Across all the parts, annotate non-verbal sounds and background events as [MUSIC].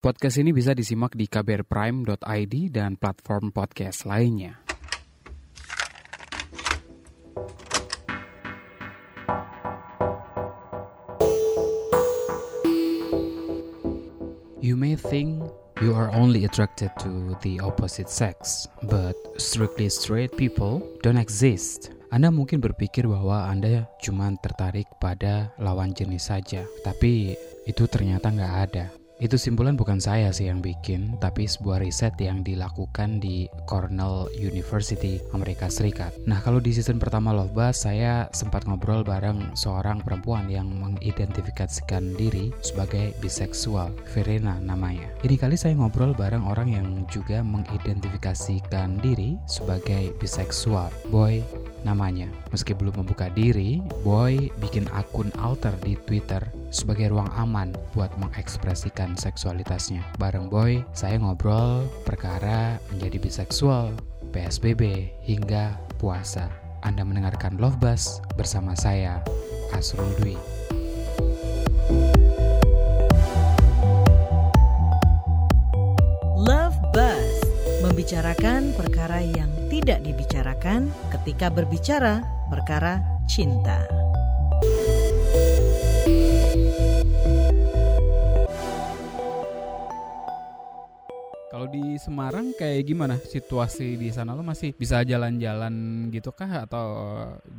Podcast ini bisa disimak di kbrprime.id dan platform podcast lainnya. You may think you are only attracted to the opposite sex, but strictly straight people don't exist. Anda mungkin berpikir bahwa Anda cuma tertarik pada lawan jenis saja, tapi itu ternyata nggak ada. Itu simpulan bukan saya sih yang bikin, tapi sebuah riset yang dilakukan di Cornell University, Amerika Serikat. Nah, kalau di season pertama Love Buzz, saya sempat ngobrol bareng seorang perempuan yang mengidentifikasikan diri sebagai biseksual, Verena namanya. Ini kali saya ngobrol bareng orang yang juga mengidentifikasikan diri sebagai biseksual, Boy namanya. Meski belum membuka diri, Boy bikin akun alter di Twitter sebagai ruang aman buat mengekspresikan seksualitasnya. Bareng Boy, saya ngobrol perkara menjadi biseksual, PSBB, hingga puasa. Anda mendengarkan Love Buzz bersama saya, Asrul Dwi. Love Buzz membicarakan perkara yang tidak dibicarakan ketika berbicara perkara cinta. Kalau di Semarang kayak gimana situasi di sana lo masih bisa jalan-jalan gitu kah atau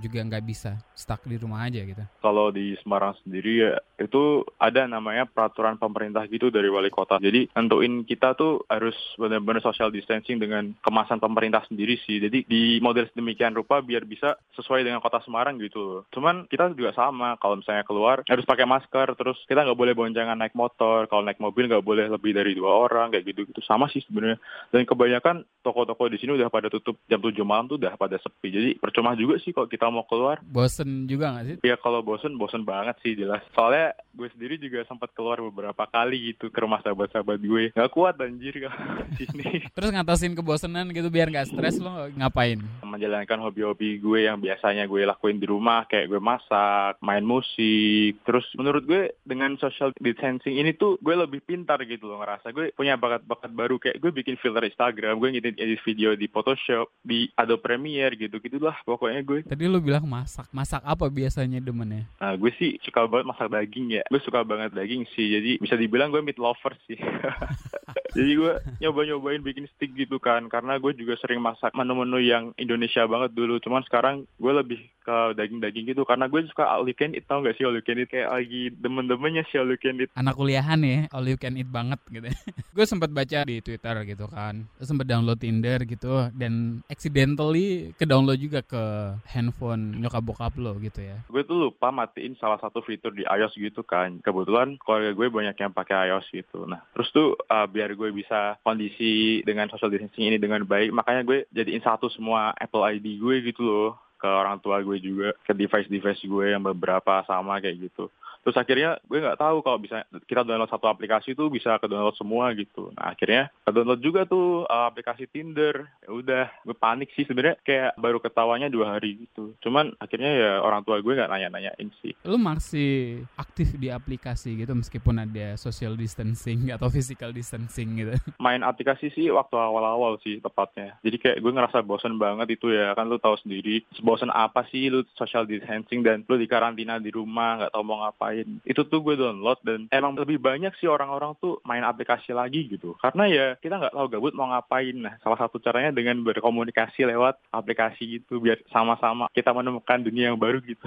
juga nggak bisa stuck di rumah aja gitu? Kalau di Semarang sendiri ya itu ada namanya peraturan pemerintah gitu dari wali kota. Jadi nentuin kita tuh harus benar-benar social distancing dengan kemasan pemerintah sendiri sih. Jadi di model sedemikian rupa biar bisa sesuai dengan kota Semarang gitu. Cuman kita juga sama kalau misalnya keluar harus pakai masker terus kita nggak boleh boncengan naik motor. Kalau naik mobil nggak boleh lebih dari dua orang kayak gitu gitu sama sih sebenarnya. Dan kebanyakan toko-toko di sini udah pada tutup jam 7 malam tuh udah pada sepi. Jadi percuma juga sih kalau kita mau keluar. Bosen juga nggak sih? Ya kalau bosen, bosen banget sih jelas. Soalnya gue sendiri juga sempat keluar beberapa kali gitu ke rumah sahabat-sahabat gue. Gak kuat anjir kalau [LAUGHS] di sini. Terus ngatasin kebosanan gitu biar nggak stres lo ngapain? Menjalankan hobi-hobi gue yang biasanya gue lakuin di rumah kayak gue masak, main musik. Terus menurut gue dengan social distancing ini tuh gue lebih pintar gitu loh ngerasa. Gue punya bakat-bakat baru kayak gue bikin filter Instagram, gue ngedit edit video di Photoshop, di Adobe Premiere gitu gitulah pokoknya gue. Tadi lo bilang masak, masak apa biasanya demennya? Nah gue sih suka banget masak daging ya. Gue suka banget daging sih. Jadi bisa dibilang gue meat lover sih. [LAUGHS] Jadi gue nyoba-nyobain bikin stick gitu kan. Karena gue juga sering masak menu-menu yang Indonesia banget dulu. Cuman sekarang gue lebih ke daging-daging gitu. Karena gue suka all you can eat. Tau gak sih all you can eat? Kayak lagi demen-demennya sih all you can eat. Anak kuliahan ya, all you can eat banget gitu. [LAUGHS] gue sempat baca di Twitter gitu kan. Terus sempat download Tinder gitu. Dan accidentally ke download juga ke handphone nyokap bokap lo gitu ya. Gue tuh lupa matiin salah satu fitur di iOS gitu kan. Kebetulan keluarga gue banyak yang pakai iOS gitu. Nah terus tuh uh, biar gue bisa kondisi dengan social distancing ini dengan baik, makanya gue jadiin satu semua Apple ID gue gitu loh ke orang tua gue juga ke device-device gue yang beberapa sama kayak gitu terus akhirnya gue nggak tahu kalau bisa kita download satu aplikasi tuh bisa ke download semua gitu. Nah akhirnya ke download juga tuh uh, aplikasi Tinder. Ya udah gue panik sih sebenarnya. Kayak baru ketawanya dua hari gitu. Cuman akhirnya ya orang tua gue nggak nanya-nanyain sih. Lu masih aktif di aplikasi gitu meskipun ada social distancing atau physical distancing gitu? [LAUGHS] Main aplikasi sih waktu awal-awal sih tepatnya. Jadi kayak gue ngerasa bosan banget itu ya. Kan lu tahu sendiri bosan apa sih lu social distancing dan lu di karantina di rumah nggak tahu mau ngapain itu tuh gue download dan emang lebih banyak sih orang-orang tuh main aplikasi lagi gitu. Karena ya kita nggak tahu gabut mau ngapain. Nah salah satu caranya dengan berkomunikasi lewat aplikasi gitu biar sama-sama kita menemukan dunia yang baru gitu.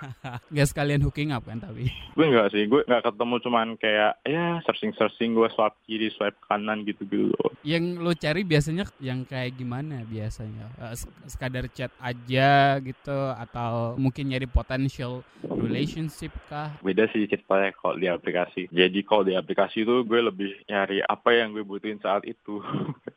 [LAUGHS] Gak sekalian hooking up kan tapi? Gue nggak sih. Gue nggak ketemu cuman kayak ya searching searching gue swipe kiri swipe kanan gitu gitu yang lo cari biasanya yang kayak gimana biasanya? Uh, sekadar chat aja gitu atau mungkin nyari potential relationship kah beda sih ceritanya kalau di aplikasi. Jadi kalau di aplikasi itu gue lebih nyari apa yang gue butuhin saat itu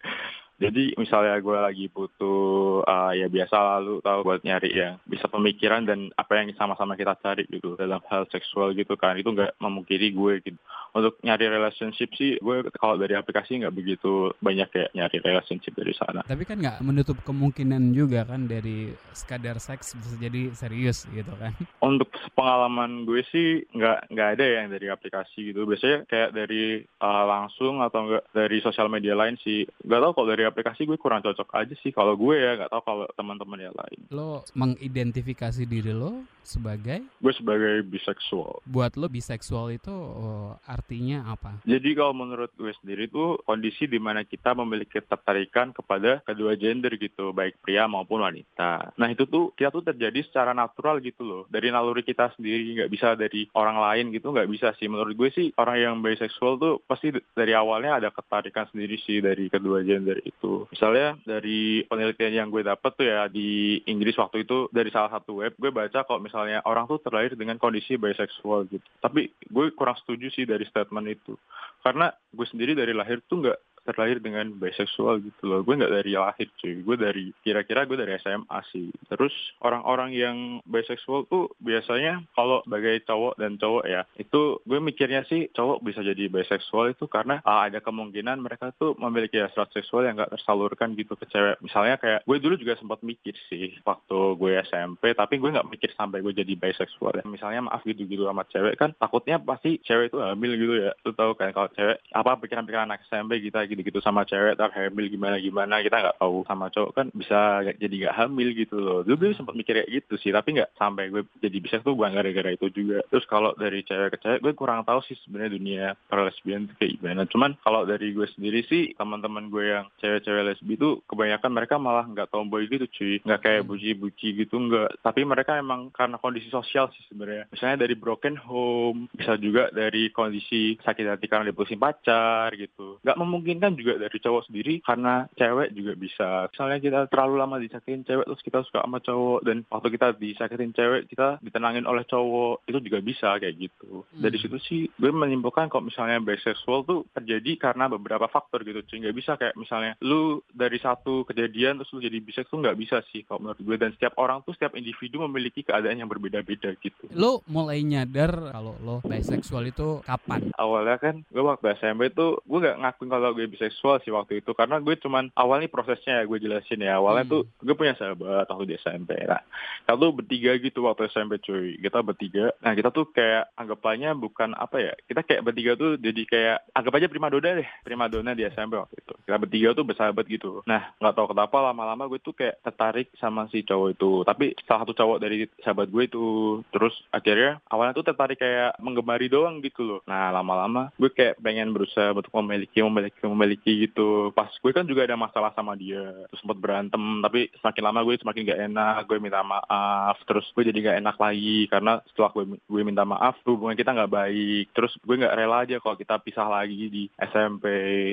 [LAUGHS] Jadi misalnya gue lagi butuh uh, ya biasa lalu tahu buat nyari yang bisa pemikiran dan apa yang sama-sama kita cari gitu dalam hal seksual gitu kan itu nggak memungkiri gue gitu. Untuk nyari relationship sih gue kalau dari aplikasi nggak begitu banyak kayak nyari relationship dari sana. Tapi kan nggak menutup kemungkinan juga kan dari sekadar seks bisa jadi serius gitu kan? Untuk pengalaman gue sih nggak nggak ada yang dari aplikasi gitu. Biasanya kayak dari uh, langsung atau enggak dari sosial media lain sih. Gak tau kalau dari aplikasi gue kurang cocok aja sih kalau gue ya nggak tahu kalau teman-teman yang lain. Lo mengidentifikasi diri lo sebagai? Gue sebagai biseksual. Buat lo biseksual itu oh, artinya apa? Jadi kalau menurut gue sendiri tuh kondisi di mana kita memiliki ketertarikan kepada kedua gender gitu, baik pria maupun wanita. Nah itu tuh kita tuh terjadi secara natural gitu loh, dari naluri kita sendiri nggak bisa dari orang lain gitu nggak bisa sih. Menurut gue sih orang yang biseksual tuh pasti dari awalnya ada ketarikan sendiri sih dari kedua gender itu. Misalnya dari penelitian yang gue dapet tuh ya di Inggris waktu itu dari salah satu web gue baca kalau misalnya orang tuh terlahir dengan kondisi bisexual gitu. Tapi gue kurang setuju sih dari statement itu. Karena gue sendiri dari lahir tuh nggak terlahir dengan bisexual gitu loh. Gue nggak dari lahir cuy. Gue dari kira-kira gue dari SMA sih. Terus orang-orang yang bisexual tuh biasanya kalau sebagai cowok dan cowok ya itu gue mikirnya sih cowok bisa jadi bisexual itu karena uh, ada kemungkinan mereka tuh memiliki hasrat seksual yang nggak tersalurkan gitu ke cewek. Misalnya kayak gue dulu juga sempat mikir sih waktu gue SMP tapi gue nggak mikir sampai gue jadi bisexual ya. Misalnya maaf gitu-gitu sama cewek kan takutnya pasti cewek itu hamil gitu ya. Lu tahu kan kalau cewek apa pikiran-pikiran anak SMP kita gitu-gitu sama cewek tak hamil gimana gimana kita nggak tahu sama cowok kan bisa jadi nggak hamil gitu loh. Dulu gue sempat mikir kayak gitu sih tapi nggak sampai gue jadi bisa tuh bukan gara-gara itu juga. Terus kalau dari cewek ke cewek gue kurang tahu sih sebenarnya dunia para lesbian itu kayak gimana. Cuman kalau dari gue sendiri sih teman-teman gue yang cewek-cewek lesbi itu kebanyakan mereka malah nggak tomboy gitu cuy. Nggak kayak buci-buci gitu nggak. Tapi mereka emang karena kondisi sosial sih sebenarnya. Misalnya dari broken home bisa juga dari kondisi sakit hati karena diputusin pacar gitu. Nggak memungkinkan juga dari cowok sendiri karena cewek juga bisa. Misalnya kita terlalu lama disakitin cewek terus kita suka sama cowok dan waktu kita disakitin cewek kita ditenangin oleh cowok itu juga bisa kayak gitu. Dari situ sih gue menyimpulkan kalau misalnya bisexual tuh terjadi karena beberapa faktor gitu cuy nggak bisa kayak misalnya lu dari satu kejadian terus lu jadi bisex tuh nggak bisa sih kalau menurut gue. Dan setiap orang tuh setiap individu memiliki keadaan yang berbeda-beda gitu. Lo mulai nyadar kalau lo bisexual itu kapan? awalnya kan gue waktu SMP tuh gue nggak ngakuin kalau gue biseksual sih waktu itu. Karena gue cuman awalnya prosesnya ya gue jelasin ya. Awalnya Hmm. tuh gue punya sahabat waktu di SMP nah kita tuh bertiga gitu waktu SMP cuy. Kita bertiga. Nah kita tuh kayak anggapannya bukan apa ya kita kayak bertiga tuh jadi kayak anggap aja prima dona deh. Prima dona di SMP waktu itu. Kita bertiga tuh bersahabat gitu. Nah nggak tahu kenapa lama-lama gue tuh kayak tertarik sama si cowok itu. Tapi salah satu cowok dari sahabat gue itu terus akhirnya awalnya tuh tertarik kayak menggemari doang gitu loh. Nah lama-lama gue kayak pengen berusaha untuk memiliki memiliki memiliki gitu. Pas gue kan juga ada masalah sama dia terus sempat berantem tapi semakin lama gue semakin gak enak gue minta maaf terus gue jadi gak enak lagi karena setelah gue gue minta maaf hubungan kita nggak baik terus gue nggak rela aja kalau kita pisah lagi di SMP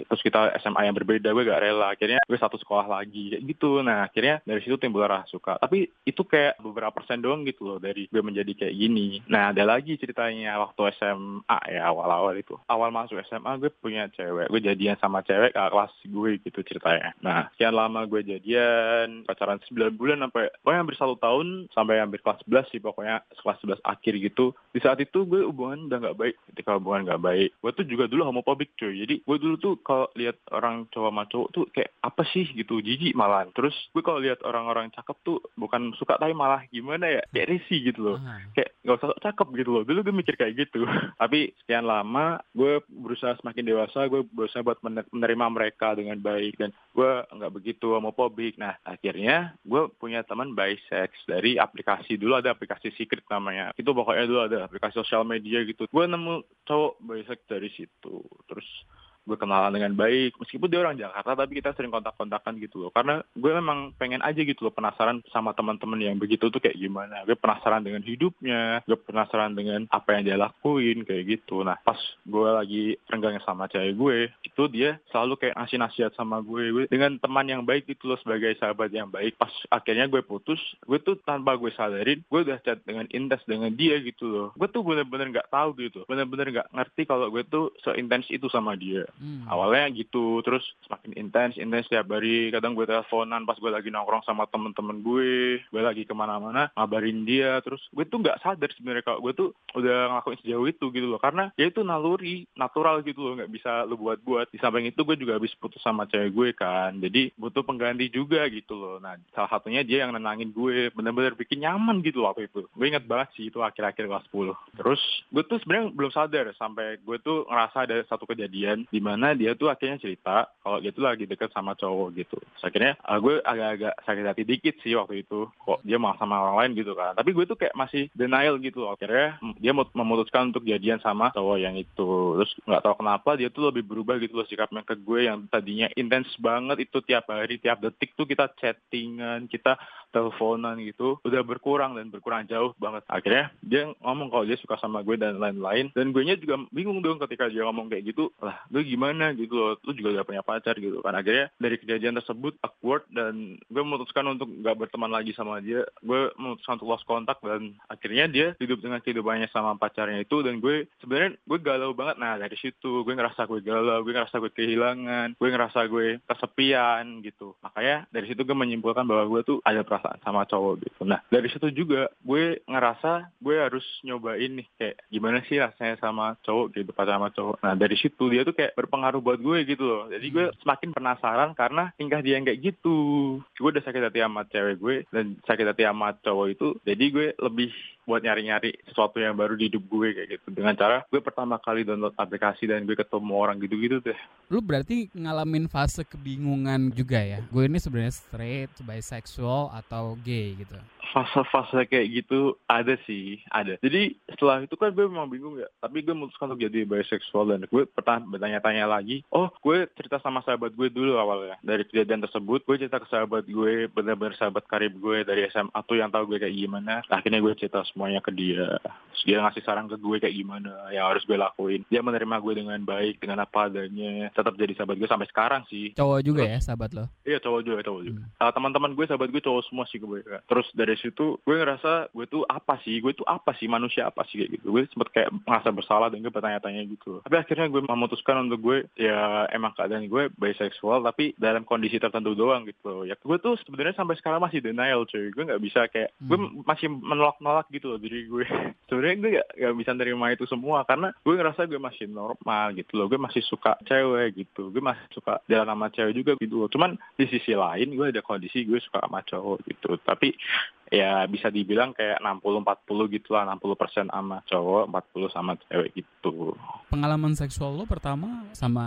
terus kita SMA yang berbeda gue gak rela akhirnya gue satu sekolah lagi kayak gitu. Nah akhirnya dari situ timbul rasa suka. Tapi itu kayak beberapa persen doang gitu loh dari gue menjadi kayak gini. Nah ada lagi ceritanya waktu SMA ya awal-awal itu. Awal masuk SMA gue punya cewek gue jadian sama cewek kakak kelas gue gitu ceritanya. Nah sekian lama gue jadian pacaran 9 bulan sampai pokoknya hampir satu tahun sampai hampir kelas 11 sih pokoknya kelas 11 akhir gitu. Di saat itu gue hubungan udah nggak baik ketika hubungan nggak baik. Gue tuh juga dulu homofobik cuy. Jadi gue dulu tuh kalau lihat orang cowok sama cowok tuh kayak apa sih? gitu jijik malah terus gue kalau lihat orang-orang cakep tuh bukan suka tapi malah gimana ya kayak risih gitu loh. Ah. kayak nggak usah cakep gitu loh. Dulu gue mikir kayak gitu. [LAUGHS] Tapi sekian lama gue berusaha semakin dewasa gue berusaha buat menerima mereka dengan baik. Dan gue nggak begitu homofobik. Nah akhirnya gue punya teman bisex dari aplikasi. Dulu ada aplikasi secret namanya. Itu pokoknya dulu ada aplikasi sosial media gitu. Gue nemu cowok bisex dari situ. Terus gue kenalan dengan baik meskipun dia orang Jakarta tapi kita sering kontak-kontakan gitu loh. Karena gue memang pengen aja gitu loh penasaran sama teman-teman yang begitu tuh kayak gimana. Gue penasaran dengan hidupnya gue penasaran dengan apa yang dia lakuin kayak gitu. Nah pas gue lagi renggangnya sama cewek gue itu dia selalu kayak ngasih nasihat sama gue. Gue dengan teman yang baik gitu loh sebagai sahabat yang baik. Pas akhirnya gue putus gue tuh tanpa gue sadarin gue udah chat dengan intens dengan dia gitu loh. Gue tuh bener-bener nggak tahu gitu bener-bener nggak ngerti kalau gue tuh seintens itu sama dia Hmm. Awalnya gitu, terus semakin intens, intens setiap hari. Kadang gue teleponan pas gue lagi nongkrong sama temen-temen gue, gue lagi ke mana-mana, ngabarin dia. Terus gue tuh nggak sadar sebenarnya kalau gue tuh udah ngelakuin sejauh itu gitu loh. Karena ya itu naluri, natural gitu loh, nggak bisa lu buat-buat. Di samping itu gue juga habis putus sama cewek gue kan, jadi butuh pengganti juga gitu loh. Nah salah satunya dia yang nenangin gue, bener-bener bikin nyaman gitu waktu itu. Gue inget banget sih itu akhir-akhir kelas 10. Terus gue tuh sebenarnya belum sadar sampai gue tuh ngerasa ada satu kejadian di mana dia tuh akhirnya cerita kalau dia tuh lagi deket sama cowok gitu. Terus akhirnya uh, gue agak-agak sakit hati dikit sih waktu itu. Kok dia malah sama orang lain gitu kan. Tapi gue tuh kayak masih denial gitu loh. Akhirnya mm, dia memutuskan untuk jadian sama cowok yang itu. Terus nggak tahu kenapa dia tuh lebih berubah gitu loh sikapnya ke gue yang tadinya intens banget itu tiap hari, tiap detik tuh kita chattingan, kita teleponan gitu. Udah berkurang dan berkurang jauh banget. Akhirnya dia ngomong kalau dia suka sama gue dan lain-lain. Dan gue nya juga bingung dong ketika dia ngomong kayak gitu. Lah gue gimana gitu loh. Lu juga gak punya pacar gitu kan. Akhirnya dari kejadian tersebut awkward dan gue memutuskan untuk gak berteman lagi sama dia. Gue memutuskan untuk lost kontak dan akhirnya dia hidup dengan kehidupannya sama pacarnya itu dan gue sebenarnya gue galau banget. Nah dari situ gue ngerasa gue galau gue ngerasa gue kehilangan gue ngerasa gue kesepian gitu. Makanya dari situ gue menyimpulkan bahwa gue tuh ada perasaan sama cowok gitu. Nah dari situ juga gue ngerasa gue harus nyobain nih kayak gimana sih rasanya sama cowok gitu pacaran sama cowok. Nah dari situ dia tuh kayak berpengaruh buat gue gitu loh. Jadi gue hmm. semakin penasaran karena tingkah dia yang kayak gitu. Gue udah sakit hati sama cewek gue dan sakit hati sama cowok itu. Jadi gue lebih buat nyari-nyari sesuatu yang baru di hidup gue kayak gitu. Dengan cara gue pertama kali download aplikasi dan gue ketemu orang gitu-gitu deh. Lu berarti ngalamin fase kebingungan juga ya? Gue ini sebenarnya straight, bisexual atau gay gitu? Fase-fase kayak gitu ada sih, ada. Jadi setelah itu kan gue memang bingung ya, tapi gue memutuskan untuk jadi bisexual dan gue pernah bertanya-tanya lagi, oh gue cerita sama sahabat gue dulu awalnya. Dari kejadian tersebut, gue cerita ke sahabat gue, benar-benar sahabat karib gue dari SMA tuh yang tahu gue kayak gimana. Akhirnya gue cerita semuanya ke dia. Terus dia ngasih saran ke gue kayak gimana yang harus gue lakuin. Dia menerima gue dengan baik, dengan apa adanya. Tetap jadi sahabat gue sampai sekarang sih. Cowok juga Terus, ya sahabat lo? Iya cowok juga, cowok juga. Hmm. Uh, teman-teman gue, sahabat gue cowok semua sih gue. Terus dari situ gue ngerasa gue tuh apa sih? Gue tuh apa sih? Manusia apa sih? Kayak gitu. Gue sempet kayak ngerasa bersalah dan gue bertanya-tanya gitu. Tapi akhirnya gue memutuskan untuk gue ya emang keadaan gue bisexual tapi dalam kondisi tertentu doang gitu. Ya gue tuh sebenarnya sampai sekarang masih denial cuy. Gue nggak bisa kayak gue hmm. masih menolak-nolak gitu loh diri gue. [LAUGHS] Sebenarnya gue gak, gak bisa nerima itu semua karena gue ngerasa gue masih normal gitu loh. Gue masih suka cewek gitu. Gue masih suka jalan sama cewek juga gitu loh. Cuman di sisi lain gue ada kondisi gue suka sama cowok gitu. Tapi ya bisa dibilang kayak 60-40 gitu lah 60% sama cowok 40 sama cewek gitu. Pengalaman seksual lo pertama sama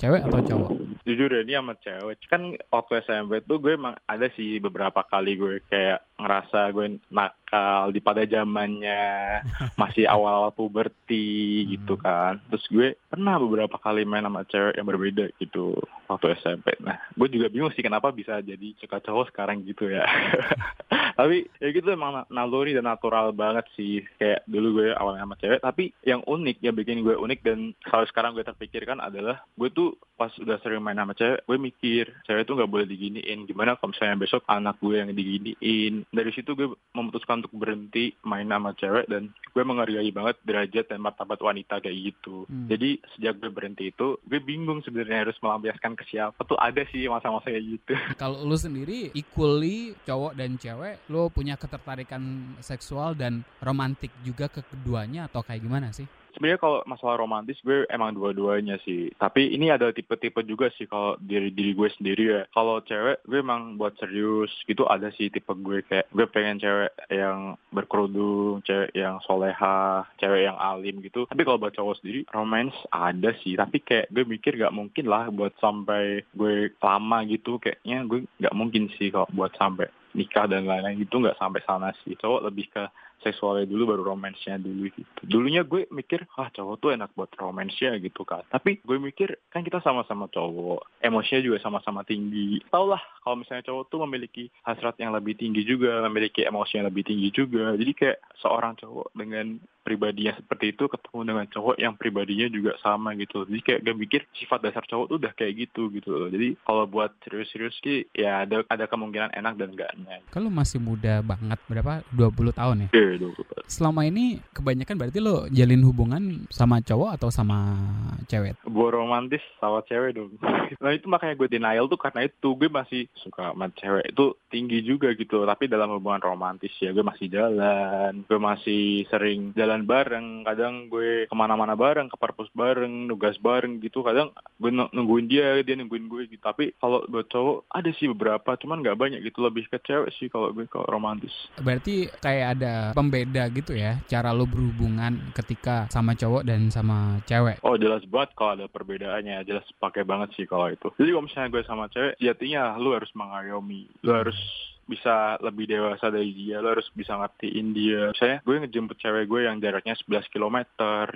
cewek atau cowok? Jujur ya ini sama cewek. Kan waktu SMP tuh gue emang ada sih beberapa kali gue kayak ngerasa gue nakal di pada zamannya [LAUGHS] masih awal-awal puberti gitu hmm. kan. Terus gue pernah beberapa kali main sama cewek yang berbeda gitu waktu SMP nah gue juga bingung sih kenapa bisa jadi suka cowok sekarang gitu ya. [LAUGHS] Tapi ya gitu emang naluri dan natural banget sih. Kayak dulu gue awalnya sama cewek tapi yang unik yang bikin gue unik dan kalau sekarang gue terpikirkan adalah gue tuh pas udah sering main sama cewek gue mikir cewek tuh nggak boleh diginiin. Gimana kalau misalnya besok anak gue yang diginiin? Dari situ gue memutuskan untuk berhenti main sama cewek dan gue menghargai banget derajat dan martabat wanita kayak gitu. Hmm. jadi sejak gue berhenti itu gue bingung sebenarnya harus melampiaskan ke siapa. Tuh ada sih masa-masa kayak gitu. [LAUGHS] Kalau lu sendiri equally cowok dan cewek lo punya ketertarikan seksual dan romantik juga ke keduanya atau kayak gimana sih? Sebenarnya kalau masalah romantis gue emang dua-duanya sih. Tapi ini ada tipe-tipe juga sih kalau diri diri gue sendiri ya. Kalau cewek gue emang buat serius gitu ada sih tipe gue kayak gue pengen cewek yang berkerudung, cewek yang soleha, cewek yang alim gitu. Tapi kalau buat cowok sendiri romance ada sih. Tapi kayak gue mikir gak mungkin lah buat sampai gue lama gitu. Kayaknya gue gak mungkin sih kalau buat sampai nikah dan lain-lain itu nggak sampai sana sih cowok lebih ke seksualnya dulu baru romansnya dulu gitu. Dulunya gue mikir ah cowok tuh enak buat romansnya gitu kan. Tapi gue mikir kan kita sama-sama cowok emosinya juga sama-sama tinggi. Tau lah kalau misalnya cowok tuh memiliki hasrat yang lebih tinggi juga memiliki emosi yang lebih tinggi juga. Jadi kayak seorang cowok dengan pribadinya seperti itu ketemu dengan cowok yang pribadinya juga sama gitu. Jadi kayak gue mikir sifat dasar cowok tuh udah kayak gitu gitu loh. Jadi kalau buat serius-serius sih ya ada ada kemungkinan enak dan enggaknya. Kalau masih muda banget berapa? 20 tahun ya? Iya cewek dulu selama ini kebanyakan berarti lo jalin hubungan sama cowok atau sama cewek? Gue romantis sama cewek dong. [LAUGHS] Nah itu makanya gue denial tuh karena itu. Gue masih suka sama cewek itu tinggi juga gitu. Tapi dalam hubungan romantis ya gue masih jalan. Gue masih sering jalan bareng. Kadang gue ke mana-mana bareng ke perpus bareng nugas bareng gitu. Kadang gue nungguin dia dia nungguin gue gitu. Tapi kalau buat cowok ada sih beberapa cuman nggak banyak gitu. Lebih ke cewek sih kalau gue kalau romantis. Berarti kayak ada pembeda gitu ya cara lo berhubungan ketika sama cowok dan sama cewek? Oh jelas banget kalau ada perbedaannya jelas pakai banget sih kalau itu. Jadi kalau misalnya gue sama cewek sejatinya lu harus mengayomi lu harus bisa lebih dewasa dari dia lo harus bisa ngertiin dia. Saya gue ngejemput cewek gue yang jaraknya 11 km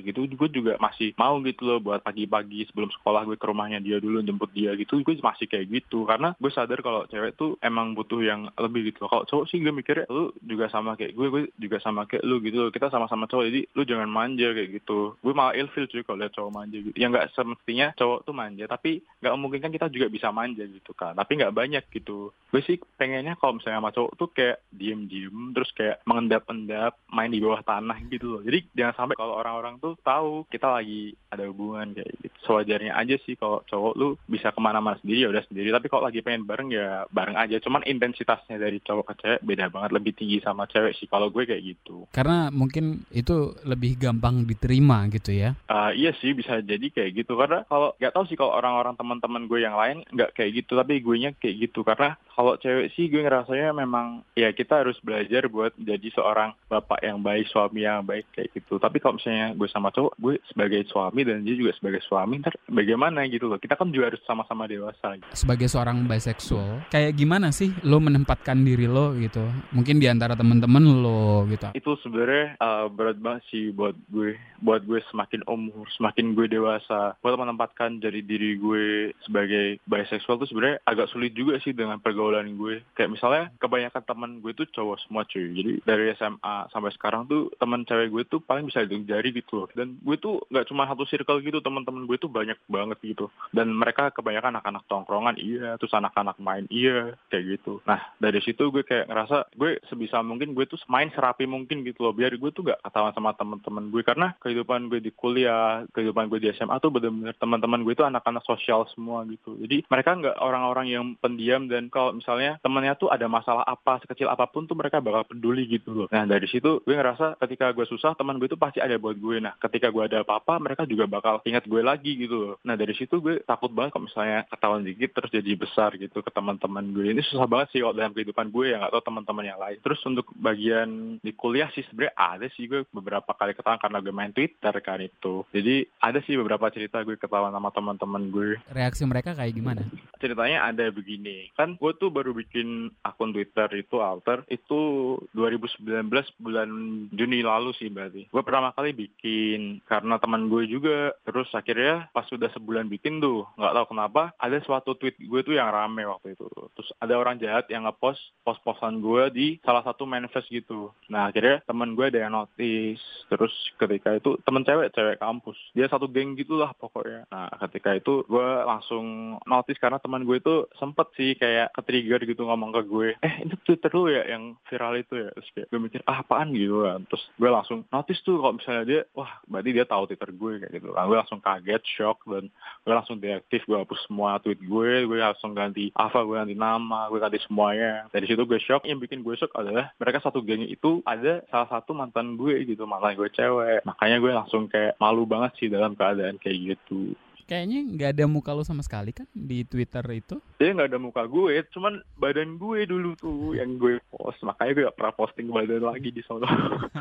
gitu gue juga masih mau gitu loh buat pagi-pagi sebelum sekolah gue ke rumahnya dia dulu jemput dia gitu gue masih kayak gitu. Karena gue sadar kalau cewek tuh emang butuh yang lebih gitu kalau cowok sih gue mikirnya lu juga sama kayak gue gue juga sama kayak lu gitu loh. Kita sama-sama cowok jadi lu jangan manja kayak gitu. Gue malah ilfil cuy kalau lihat cowok manja gitu. Ya nggak semestinya cowok tuh manja tapi nggak mungkin kan kita juga bisa manja gitu kan. Tapi nggak banyak gitu. Gue sih pengennya kalau misalnya sama cowok tuh kayak diem-diem terus kayak mengendap-endap main di bawah tanah gitu loh. Jadi jangan sampai kalau orang-orang tuh tahu kita lagi ada hubungan kayak gitu. Sewajarnya aja sih kalau cowok lu bisa ke mana-mana sendiri ya udah sendiri. Tapi kalau lagi pengen bareng ya bareng aja. Cuman intensitasnya dari cowok ke cewek beda banget. Lebih tinggi sama cewek sih kalau gue kayak gitu. Karena mungkin itu lebih gampang diterima gitu ya. Uh, iya sih bisa jadi kayak gitu. Karena kalau nggak tahu sih kalau orang-orang teman-teman gue yang lain nggak kayak gitu. Tapi gue nya kayak gitu. Karena kalau cewek sih gue ngerasanya memang ya kita harus belajar buat jadi seorang bapak yang baik, suami yang baik kayak gitu. Tapi kalau misalnya gue sama cowok, gue sebagai suami dan dia juga sebagai suami, ntar bagaimana gitu loh. Kita kan juga harus sama-sama dewasa. Gitu. Sebagai seorang bisexual, kayak gimana sih lo menempatkan diri lo gitu? Mungkin di antara temen-temen lo gitu. Itu sebenarnya uh, berat banget sih buat gue. Buat gue semakin umur, semakin gue dewasa. Buat menempatkan jadi diri gue sebagai bisexual tuh sebenarnya agak sulit juga sih dengan pergaulan gue kayak misalnya kebanyakan teman gue tuh cowok semua cuy. Jadi dari SMA sampai sekarang tuh teman cewek gue tuh paling bisa hitung jari gitu loh. Dan gue tuh nggak cuma satu circle gitu teman-teman gue tuh banyak banget gitu. Dan mereka kebanyakan anak-anak tongkrongan iya. Terus anak-anak main iya. Kayak gitu. Nah dari situ gue kayak ngerasa gue sebisa mungkin gue tuh main serapi mungkin gitu loh. Biar gue tuh gak ketahuan sama teman-teman gue. Karena kehidupan gue di kuliah kehidupan gue di SMA tuh bener-bener teman-teman gue tuh anak-anak sosial semua gitu. Jadi mereka nggak orang-orang yang pendiam. Dan kalau misalnya temennya tuh ada masalah apa sekecil apa pun tuh mereka bakal peduli gitu loh. Nah dari situ gue ngerasa ketika gue susah teman gue tuh pasti ada buat gue. Nah ketika gue ada apa-apa mereka juga bakal ingat gue lagi gitu loh. Nah dari situ gue takut banget kalau misalnya ketahuan dikit terus jadi besar gitu ke teman-teman gue. Ini susah banget sih kalau dalam kehidupan gue ya atau teman-teman yang lain. Terus untuk bagian di kuliah sih sebenarnya ada sih gue beberapa kali ketahuan karena gue main Twitter kan itu. Jadi ada sih beberapa cerita gue ketahuan sama teman-teman gue. Reaksi mereka kayak gimana? Ceritanya ada begini. Kan gue tuh baru bikin akun Twitter itu Alter itu 2019 bulan Juni lalu sih berarti. Gue pertama kali bikin karena teman gue juga. Terus akhirnya pas sudah sebulan bikin tuh nggak tahu kenapa ada suatu tweet gue tuh yang rame waktu itu. Terus ada orang jahat yang ngepost post-postan gue di salah satu manifest gitu. Nah akhirnya teman gue ada yang notice. Terus ketika itu temen cewek cewek kampus. Dia satu geng gitulah pokoknya. Nah ketika itu gue langsung notice karena teman gue itu sempet sih kayak ketri trigger gitu ngomong ke gue eh itu Twitter lu ya yang viral itu ya. Terus kayak gue mikir ah apaan gitu kan. Terus gue langsung notice tuh kalau misalnya dia wah berarti dia tahu Twitter gue kayak gitu. Kan gue langsung kaget shock dan gue langsung deaktif gue hapus semua tweet gue gue langsung ganti apa gue ganti nama gue ganti semuanya. Dari situ gue shock. Yang bikin gue shock adalah mereka satu geng itu ada salah satu mantan gue gitu mantan gue cewek. Makanya gue langsung kayak malu banget sih dalam keadaan kayak gitu kayaknya nggak ada muka lo sama sekali kan di Twitter itu? Dia nggak ada muka gue, cuman badan gue dulu tuh yang gue post. Makanya gue gak pernah posting badan lagi di sana.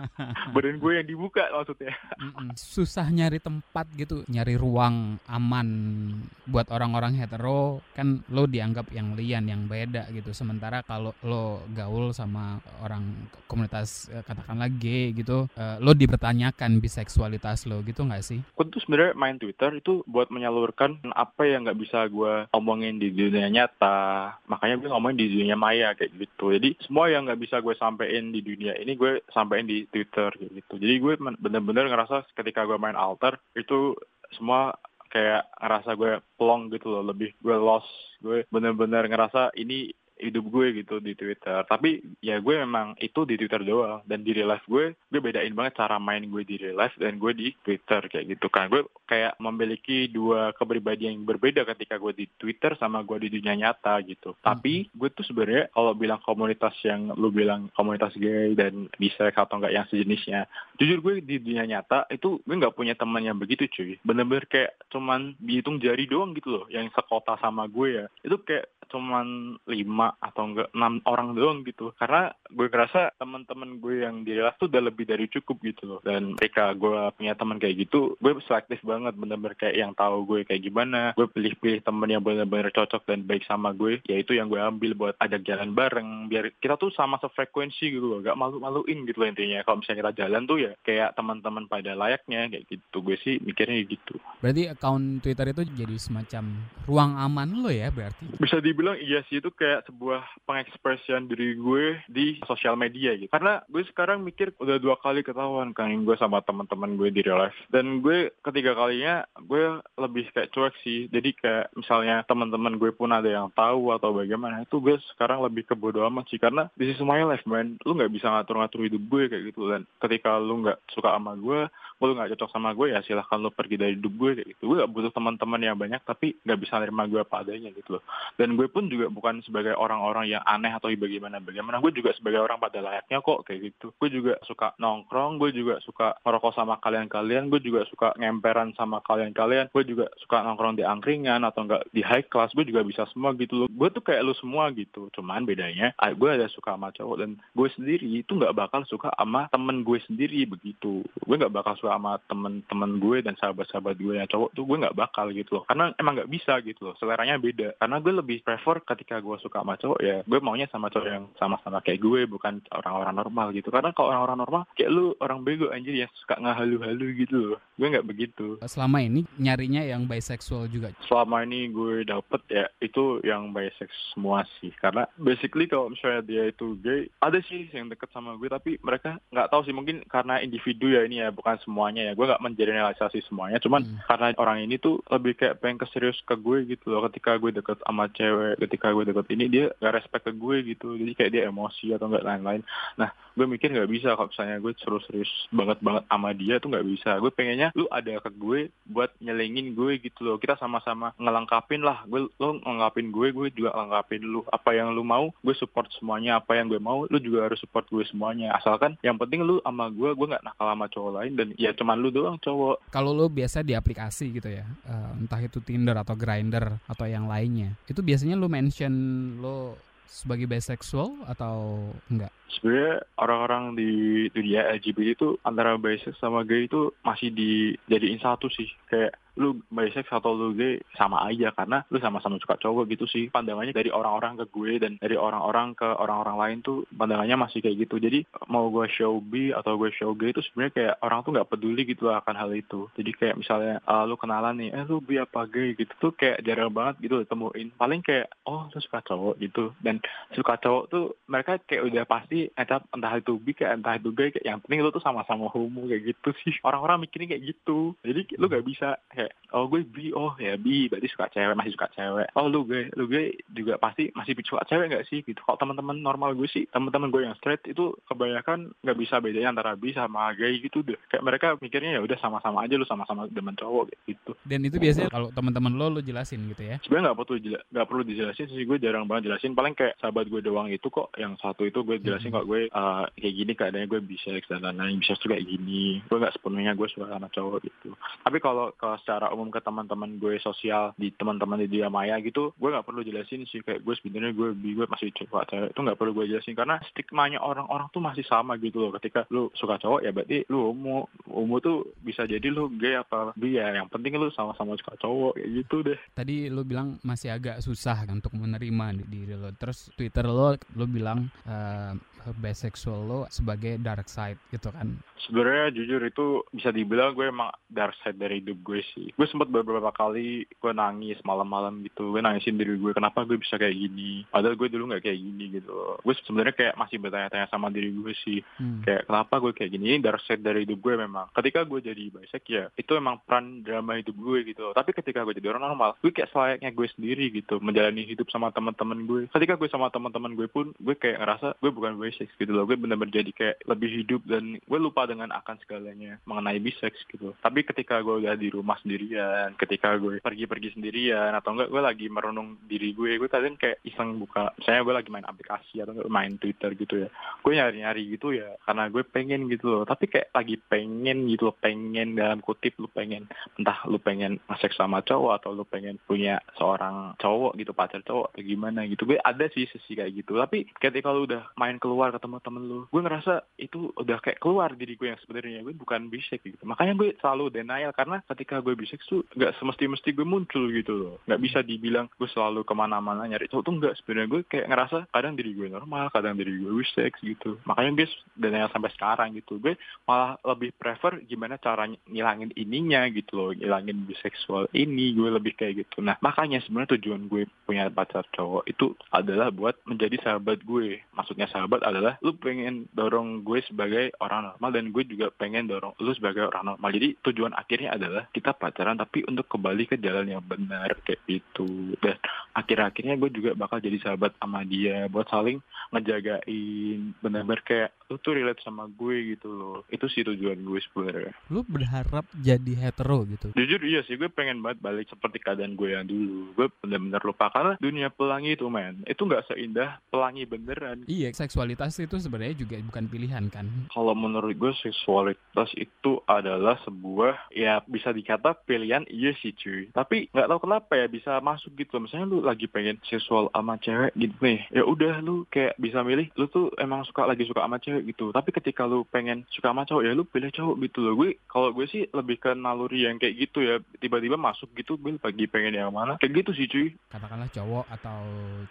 [LAUGHS] badan gue yang dibuka maksudnya. Susah nyari tempat gitu, nyari ruang aman buat orang-orang hetero kan lo dianggap yang lian, yang beda gitu. Sementara kalau lo gaul sama orang komunitas eh, katakanlah gay gitu, eh, lo dipertanyakan biseksualitas lo gitu nggak sih? Aku tuh sebenarnya main Twitter itu buat menyalurkan apa yang nggak bisa gue omongin di dunia nyata. Makanya gue ngomongin di dunia maya kayak gitu. Jadi semua yang nggak bisa gue sampein di dunia ini gue sampein di Twitter kayak gitu. Jadi gue bener-bener ngerasa ketika gue main alter itu semua kayak ngerasa gue plong gitu loh. Lebih gue lost. Gue bener-bener ngerasa ini hidup gue gitu di Twitter. Tapi ya gue memang itu di Twitter doang. Dan di real life gue gue bedain banget cara main gue di real life dan gue di Twitter kayak gitu kan. Gue kayak memiliki dua kepribadian yang berbeda ketika gue di Twitter sama gue di dunia nyata gitu. Tapi gue tuh sebenarnya kalau bilang komunitas yang lu bilang komunitas gay dan bisa atau enggak yang sejenisnya jujur gue di dunia nyata itu gue nggak punya teman yang begitu cuy. Bener-bener kayak cuman dihitung jari doang gitu loh yang sekota sama gue ya. Itu kayak cuman lima atau enggak enam orang doang gitu. Karena gue ngerasa teman-teman gue yang di real tuh udah lebih dari cukup gitu loh. Dan mereka gue punya teman kayak gitu gue selektif banget bener-bener kayak yang tahu gue kayak gimana. Gue pilih-pilih temen yang bener-bener cocok dan baik sama gue ya itu yang gue ambil buat ajak jalan bareng. Biar kita tuh sama sefrekuensi gitu loh gak malu-maluin gitu loh intinya. Kalau misalnya kita jalan tuh ya kayak teman-teman pada layaknya kayak gitu. Gue sih mikirnya gitu. Berarti account Twitter itu jadi semacam ruang aman lo ya berarti? Bisa di dibilang iya sih itu kayak sebuah pengekspresian diri gue di sosial media gitu. Karena gue sekarang mikir udah dua kali ketahuan kan gue sama teman-teman gue di real life. Dan gue ketiga kalinya gue lebih kayak cuek sih. Jadi kayak misalnya teman-teman gue pun ada yang tahu atau bagaimana itu gue sekarang lebih ke bodo amat sih. Karena this is my life man. Lu nggak bisa ngatur-ngatur hidup gue kayak gitu. Dan ketika lu nggak suka sama gue, lu nggak cocok sama gue ya silahkan lu pergi dari hidup gue kayak gitu. Gue gak butuh teman-teman yang banyak tapi nggak bisa nerima gue apa adanya gitu loh. Dan gue pun juga bukan sebagai orang-orang yang aneh atau bagaimana bagaimana gue juga sebagai orang pada layaknya kok kayak gitu gue juga suka nongkrong gue juga suka merokok sama kalian-kalian gue juga suka ngemperan sama kalian-kalian gue juga suka nongkrong di angkringan atau enggak di high class gue juga bisa semua gitu loh gue tuh kayak lu semua gitu cuman bedanya gue ada suka sama cowok dan gue sendiri itu nggak bakal suka sama temen gue sendiri begitu gue nggak bakal suka sama temen-temen gue dan sahabat-sahabat gue yang cowok tuh gue nggak bakal gitu loh. Karena emang nggak bisa gitu loh. Seleranya beda. Karena gue lebih prefer ketika gue suka sama cowok ya gue maunya sama cowok yang sama-sama kayak gue bukan orang-orang normal gitu. Karena kalau orang-orang normal kayak lu orang bego anjir yang suka ngahalu-halu gitu loh. Gue nggak begitu. Selama ini nyarinya yang bisexual juga? Selama ini gue dapet ya itu yang bisex semua sih. Karena basically kalau misalnya dia itu gay ada sih yang deket sama gue tapi mereka nggak tahu sih. Mungkin karena individu ya ini ya bukan semuanya ya. Gue nggak mengeneralisasi semuanya cuman hmm. karena orang ini tuh lebih kayak pengen keserius ke gue gitu loh. Ketika gue deket sama cewek ketika gue deket ini dia gak respect ke gue gitu. Jadi kayak dia emosi atau nggak lain-lain. Nah gue mikir nggak bisa kalau misalnya gue terus serius banget banget sama dia tuh nggak bisa. Gue pengennya lu ada ke gue buat nyelengin gue gitu loh. Kita sama-sama ngelengkapin lah. Gue lo ngelengkapin gue gue juga ngelengkapin lu. Apa yang lu mau gue support semuanya. Apa yang gue mau lu juga harus support gue semuanya. Asalkan yang penting lu sama gue gue nggak nakal sama cowok lain. Dan ya cuman lu doang cowok kalau lu biasa di aplikasi gitu ya uh, entah itu Tinder atau Grinder atau yang lainnya itu biasanya lu mention lo sebagai bisexual atau enggak? Sebenarnya orang-orang di dunia LGBT itu antara bisex sama gay itu masih dijadiin satu sih. Kayak lu bisex atau lu gay sama aja. Karena lu sama-sama suka cowok gitu sih. Pandangannya dari orang-orang ke gue dan dari orang-orang ke orang-orang lain tuh pandangannya masih kayak gitu. Jadi mau gue show B atau gue show gay itu sebenarnya kayak orang tuh nggak peduli gitu akan hal itu. Jadi kayak misalnya uh, lu kenalan nih eh lu B apa gay? gitu tuh kayak jarang banget gitu ditemuin. Paling kayak oh lu suka cowok? gitu. Dan suka cowok tuh mereka kayak udah pasti entah entah itu bi kayak entah itu gay kayak yang penting lu tuh sama-sama homo kayak gitu sih. [LAUGHS] Orang-orang mikirnya kayak gitu. Jadi lu gak bisa kayak oh gue bi oh ya bi berarti suka cewek masih suka cewek. Oh lu gay lu gay juga pasti masih suka cewek gak sih? Gitu. Kalau teman-teman normal gue sih teman-teman gue yang straight itu kebanyakan nggak bisa bedanya antara bi sama gay gitu deh. Kayak mereka mikirnya ya udah sama-sama aja lu sama-sama demen cowok gitu. Dan itu biasanya kalau teman-teman lo lo jelasin gitu ya? Sebenarnya nggak perlu nggak perlu dijelasin sih gue jarang banget jelasin. Paling kayak sahabat gue doang itu kok yang satu itu gue jelasin kok gue uh, kayak gini keadaannya gue bisa dan lain-lain bisa juga kayak gini. Gue nggak sepenuhnya gue suka sama cowok gitu. Tapi kalau secara umum ke teman-teman gue sosial di teman-teman di dia maya gitu gue nggak perlu jelasin sih. Kayak gue sebenarnya gue gue masih suka cewek itu nggak perlu gue jelasin. Karena stigmanya orang-orang tuh masih sama gitu loh. Ketika lu suka cowok ya berarti lu umum umum tuh bisa jadi lu gay apa bi ya. Yang penting lu sama-sama suka cowok kayak gitu deh. Tadi lu bilang masih agak susah untuk menerima di diri lo. Terus twitter lo lo bilang uh, bisexual lo sebagai dark side gitu kan? Sebenarnya jujur itu bisa dibilang gue emang dark side dari hidup gue sih. Gue sempat beberapa kali gue nangis malam-malam gitu. Gue nangisin diri gue kenapa gue bisa kayak gini? Padahal gue dulu nggak kayak gini gitu. Gue sebenarnya kayak masih bertanya-tanya sama diri gue sih. Hmm. kayak kenapa gue kayak gini? Ini dark side dari hidup gue memang. Ketika gue jadi bisek ya itu emang peran drama hidup gue gitu. Tapi ketika gue jadi orang normal gue kayak selayaknya gue sendiri gitu menjalani hidup sama teman-teman gue. Ketika gue sama teman-teman gue pun gue kayak ngerasa gue bukan bisek gitu loh gue benar-benar jadi kayak lebih hidup dan gue lupa dengan akan segalanya mengenai bisex gitu. Tapi ketika gue udah di rumah sendirian, ketika gue pergi-pergi sendirian atau enggak gue lagi merenung diri gue, gue kadang kayak iseng buka, misalnya gue lagi main aplikasi atau enggak main Twitter gitu ya. Gue nyari-nyari gitu ya karena gue pengen gitu loh. Tapi kayak lagi pengen gitu loh, pengen dalam kutip lu pengen entah lu pengen seks sama cowok atau lu pengen punya seorang cowok gitu pacar cowok atau gimana gitu. Gue ada sih sesi kayak gitu. Tapi ketika lu udah main keluar ketemu temen lu, gue ngerasa itu udah kayak keluar diri gue yang sebenarnya. Gue bukan bisek gitu. Makanya gue selalu denial. Karena ketika gue bisek tuh nggak semesti-mesti gue muncul gitu loh. Nggak bisa dibilang gue selalu ke mana-mana nyari cowok tuh nggak sebenarnya. Gue kayak ngerasa kadang diri gue normal kadang diri gue bisek gitu. Makanya gue denial sampai sekarang gitu. Gue malah lebih prefer gimana cara ngilangin ininya gitu loh. Ngilangin biseksual ini. Gue lebih kayak gitu. Nah makanya sebenarnya tujuan gue punya pacar cowok itu adalah buat menjadi sahabat gue. Maksudnya sahabat adalah lu pengen dorong gue sebagai orang normal dan gue juga pengen dorong lu sebagai orang normal. Jadi tujuan akhirnya adalah kita pacaran tapi untuk kembali ke jalan yang benar kayak gitu. Dan akhir-akhirnya gue juga bakal jadi sahabat sama dia buat saling ngejagain benar-benar kayak lu tuh relate sama gue gitu loh. Itu sih tujuan gue sebenarnya. Lu berharap jadi hetero gitu? Jujur iya sih gue pengen banget balik seperti keadaan gue yang dulu. Gue benar-benar lupa karena dunia pelangi itu men itu nggak seindah pelangi beneran. Iya seksualitas itu sebenarnya juga bukan pilihan kan? Kalau menurut gue seksual seksualitas itu adalah sebuah ya bisa dikata pilihan iya sih cuy. Tapi nggak tahu kenapa ya bisa masuk gitu. Misalnya lu lagi pengen seksual sama cewek gitu nih ya udah lu kayak bisa milih lu tuh emang suka lagi suka sama cewek gitu. Tapi ketika lu pengen suka sama cowok ya lu pilih cowok gitu loh. Gue kalau gue sih lebih ke naluri yang kayak gitu ya. Tiba-tiba masuk gitu gue lagi pengen yang mana. Kayak gitu sih cuy. Katakanlah cowok atau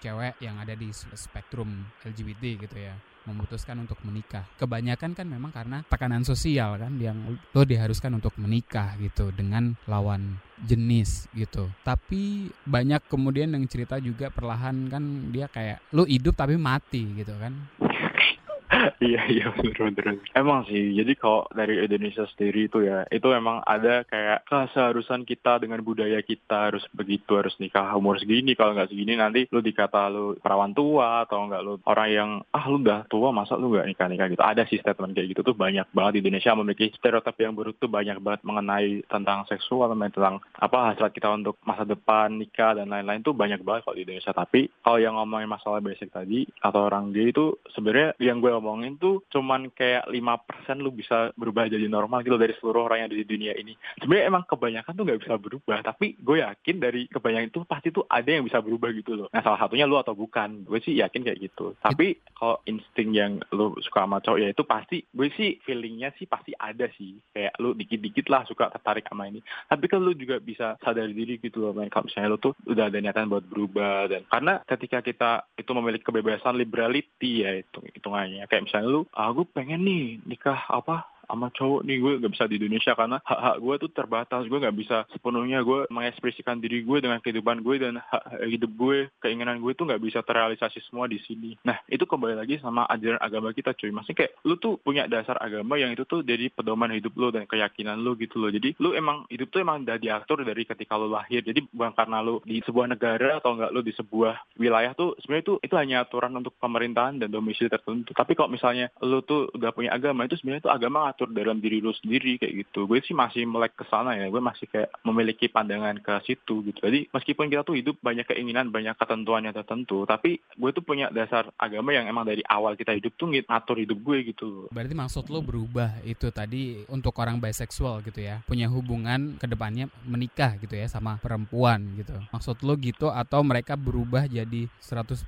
cewek yang ada di spektrum LGBT gitu ya memutuskan untuk menikah. Kebanyakan kan memang karena tekanan sosial kan yang lo diharuskan untuk menikah gitu dengan lawan jenis gitu. Tapi banyak kemudian yang cerita juga perlahan kan dia kayak lo hidup tapi mati gitu kan. [LAUGHS] iya iya bener bener emang sih jadi kalau dari Indonesia sendiri itu ya itu emang ada kayak keseharusan kita dengan budaya kita harus begitu harus nikah umur segini kalau nggak segini nanti lu dikata lu perawan tua atau nggak lu orang yang ah lu udah tua masa lu nggak nikah nikah gitu. Ada sih statement kayak gitu tuh banyak banget di Indonesia memiliki stereotip yang buruk tuh banyak banget mengenai tentang seksual tentang apa hasrat kita untuk masa depan nikah dan lain-lain tuh banyak banget kalau di Indonesia. Tapi kalau yang ngomongin masalah basic tadi atau orang gay itu sebenarnya yang gue omongin tuh cuman kayak lima persen lu bisa berubah jadi normal gitu dari seluruh orang yang ada di dunia ini. Sebenarnya emang kebanyakan tuh nggak bisa berubah, tapi gue yakin dari kebanyakan itu pasti tuh ada yang bisa berubah gitu loh. Nah salah satunya lu atau bukan, gue sih yakin kayak gitu. Tapi kalau insting yang lu suka sama cowok ya itu pasti, gue sih feelingnya sih pasti ada sih. Kayak lu dikit-dikit lah suka tertarik sama ini. Tapi kan lu juga bisa sadar diri gitu loh, main kalau misalnya lu tuh udah ada niatan buat berubah dan karena ketika kita itu memiliki kebebasan liberality ya itu hitungannya kayak misalnya lu aku ah, pengen nih nikah apa sama cowok nih gue gak bisa di Indonesia karena hak-hak gue tuh terbatas. Gue gak bisa sepenuhnya gue mengekspresikan diri gue dengan kehidupan gue dan hak hidup gue keinginan gue tuh gak bisa terrealisasi semua di sini. Nah itu kembali lagi sama ajaran agama kita cuy. Maksudnya kayak lu tuh punya dasar agama yang itu tuh jadi pedoman hidup lu dan keyakinan lu gitu loh. Jadi lu emang hidup tuh emang udah diatur dari ketika lu lahir. Jadi bukan karena lu di sebuah negara atau enggak lu di sebuah wilayah tuh sebenarnya itu itu hanya aturan untuk pemerintahan dan domisili tertentu. Tapi kalau misalnya lu tuh udah punya agama itu sebenarnya itu agama ngatur dalam diri lu sendiri kayak gitu. Gue sih masih melek ke sana ya. Gue masih kayak memiliki pandangan ke situ gitu. Jadi meskipun kita tuh hidup banyak keinginan banyak ketentuan yang tertentu tapi gue tuh punya dasar agama yang emang dari awal kita hidup tuh ngatur hidup gue gitu. Berarti maksud lo berubah itu tadi untuk orang biseksual gitu ya. Punya hubungan ke depannya menikah gitu ya sama perempuan gitu. Maksud lo gitu atau mereka berubah jadi 100%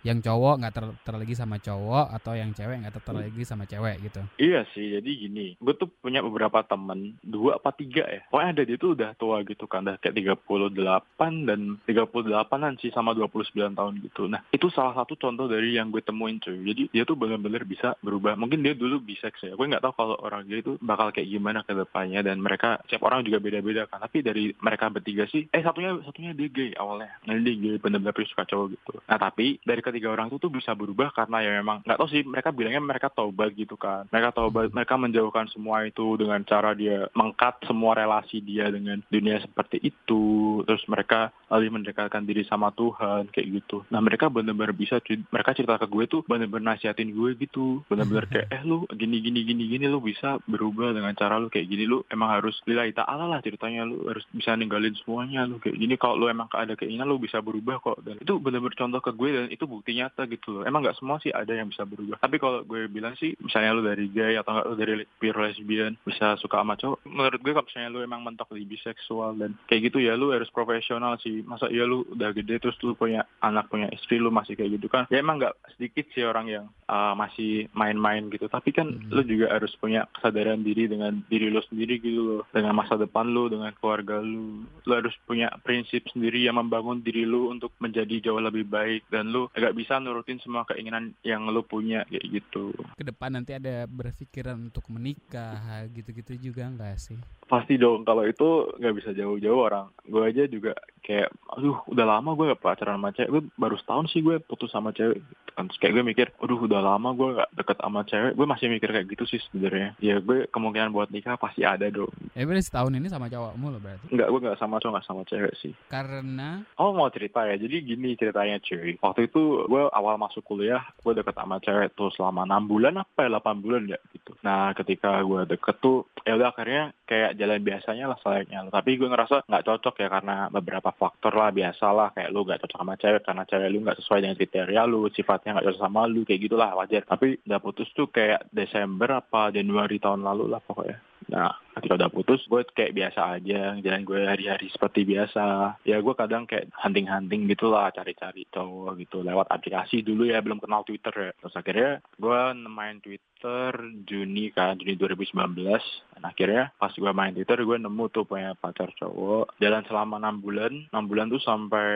yang cowok nggak ter terlagi sama cowok atau yang cewek nggak ter terlagi sama cewek gitu? Iya sih. Jadi jadi gini gue tuh punya beberapa temen dua apa tiga ya. Pokoknya ada dia tuh udah tua gitu kan udah kayak 38 dan 38an sih sama 29 tahun gitu. Nah itu salah satu contoh dari yang gue temuin cuy. Jadi dia tuh bener-bener bisa berubah. Mungkin dia dulu bisex ya gue nggak tahu kalau orang gay itu bakal kayak gimana ke depannya dan mereka setiap orang juga beda-beda kan. Tapi dari mereka bertiga sih eh satunya satunya dia gay awalnya. Nah dia gay bener-bener suka cowok gitu. Nah tapi dari ketiga orang itu tuh bisa berubah karena ya memang nggak tahu sih mereka bilangnya mereka taubat gitu kan. Mereka taubat mereka menjauhkan semua itu dengan cara dia mengkat semua relasi dia dengan dunia seperti itu. Terus mereka lebih mendekatkan diri sama Tuhan kayak gitu. Nah mereka bener-bener bisa mereka cerita ke gue tuh bener-bener nasihatin gue gitu. Bener-bener kayak eh lu gini gini gini gini lu bisa berubah dengan cara lu kayak gini. Lu emang harus lillahi ta'ala lah ceritanya. Lu harus bisa ninggalin semuanya. Lu kayak gini kalau lu emang ada keinginan lu bisa berubah kok. Dan itu bener-bener contoh ke gue dan itu bukti nyata gitu loh. Emang nggak semua sih ada yang bisa berubah. Tapi kalau gue bilang sih misalnya lu dari gay atau enggak lu dari pure lesbian bisa suka sama cowok. Menurut gue kalau misalnya lu emang mentok di biseksual dan kayak gitu ya lu harus profesional sih. Masa iya lu udah gede terus lu punya anak punya istri lu masih kayak gitu kan? Ya emang nggak sedikit sih orang yang uh, masih main-main gitu. Tapi kan hmm. lu juga harus punya kesadaran diri dengan diri lu sendiri gitu loh. Dengan masa depan lu dengan keluarga lu. Lu harus punya prinsip sendiri yang membangun diri lu untuk menjadi jauh lebih baik. Dan lu agak bisa nurutin semua keinginan yang lu punya kayak gitu. Ke depan nanti ada berpikiran untuk menikah gitu-gitu juga enggak sih pasti dong kalau itu nggak bisa jauh-jauh orang. Gue aja juga kayak aduh udah lama gue gak pacaran sama cewek. Gue baru setahun sih gue putus sama cewek kan. Terus kayak gue mikir aduh udah lama gue gak deket sama cewek. Gue masih mikir kayak gitu sih sebenarnya. Ya gue kemungkinan buat nikah pasti ada dong ya berarti setahun ini sama cowokmu loh berarti? Enggak gue gak sama cowok gak sama cewek sih. Karena? Oh mau cerita ya. Jadi gini ceritanya cuy. Waktu itu gue awal masuk kuliah gue deket sama cewek tuh selama enam bulan apa ya? 8 bulan ya gitu. Nah ketika gue deket tuh ya udah akhirnya kayak jalan biasanya lah selayaknya tapi gue ngerasa nggak cocok ya karena beberapa faktor lah biasa lah kayak lu nggak cocok sama cewek karena cewek lu nggak sesuai dengan kriteria lu sifatnya nggak cocok sama lu kayak gitulah wajar. Tapi udah putus tuh kayak Desember apa Januari tahun lalu lah pokoknya Nah, ketika udah putus, gue kayak biasa aja, jalan gue hari-hari seperti biasa. Ya gue kadang kayak hunting-hunting gitu lah, cari-cari cowok gitu, lewat aplikasi dulu ya, belum kenal Twitter ya. Terus akhirnya gue main Twitter Juni kan, Juni 2019. Dan akhirnya pas gue main Twitter, gue nemu tuh punya pacar cowok. Jalan selama 6 bulan, 6 bulan tuh sampai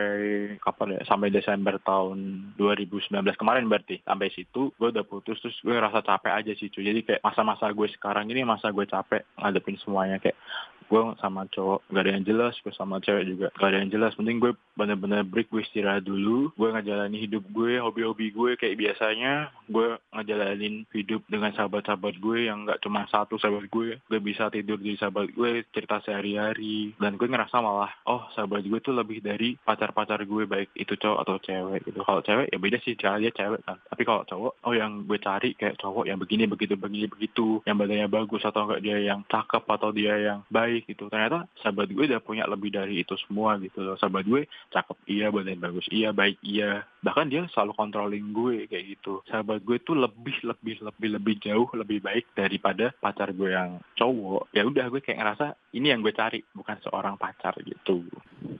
kapan ya, sampai Desember tahun 2019 kemarin berarti. Sampai situ, gue udah putus, terus gue ngerasa capek aja sih cuy. Jadi kayak masa-masa gue sekarang ini masa gue capek ngadepin semuanya kayak gue sama cowok gak ada yang jelas. Gue sama cewek juga gak ada yang jelas. Penting gue bener-bener break gue istirahat dulu. Gue ngejalani hidup gue hobi-hobi gue kayak biasanya. Gue ngejalanin hidup dengan sahabat-sahabat gue yang gak cuma satu sahabat gue gue bisa tidur di sahabat gue cerita sehari-hari. Dan gue ngerasa malah oh sahabat gue tuh lebih dari pacar-pacar gue baik itu cowok atau cewek gitu. Kalau cewek ya beda sih cara dia cewek kan. Tapi kalau cowok oh yang gue cari kayak cowok yang begini begitu begini begitu. Yang badannya bagus atau enggak dia yang cakep atau dia yang baik baik gitu. Ternyata sahabat gue udah punya lebih dari itu semua gitu loh. Sahabat gue cakep iya badan bagus iya baik iya. Bahkan dia selalu controlling gue kayak gitu. Sahabat gue tuh lebih lebih lebih lebih jauh lebih baik daripada pacar gue yang cowok. Ya udah gue kayak ngerasa ini yang gue cari bukan seorang pacar gitu.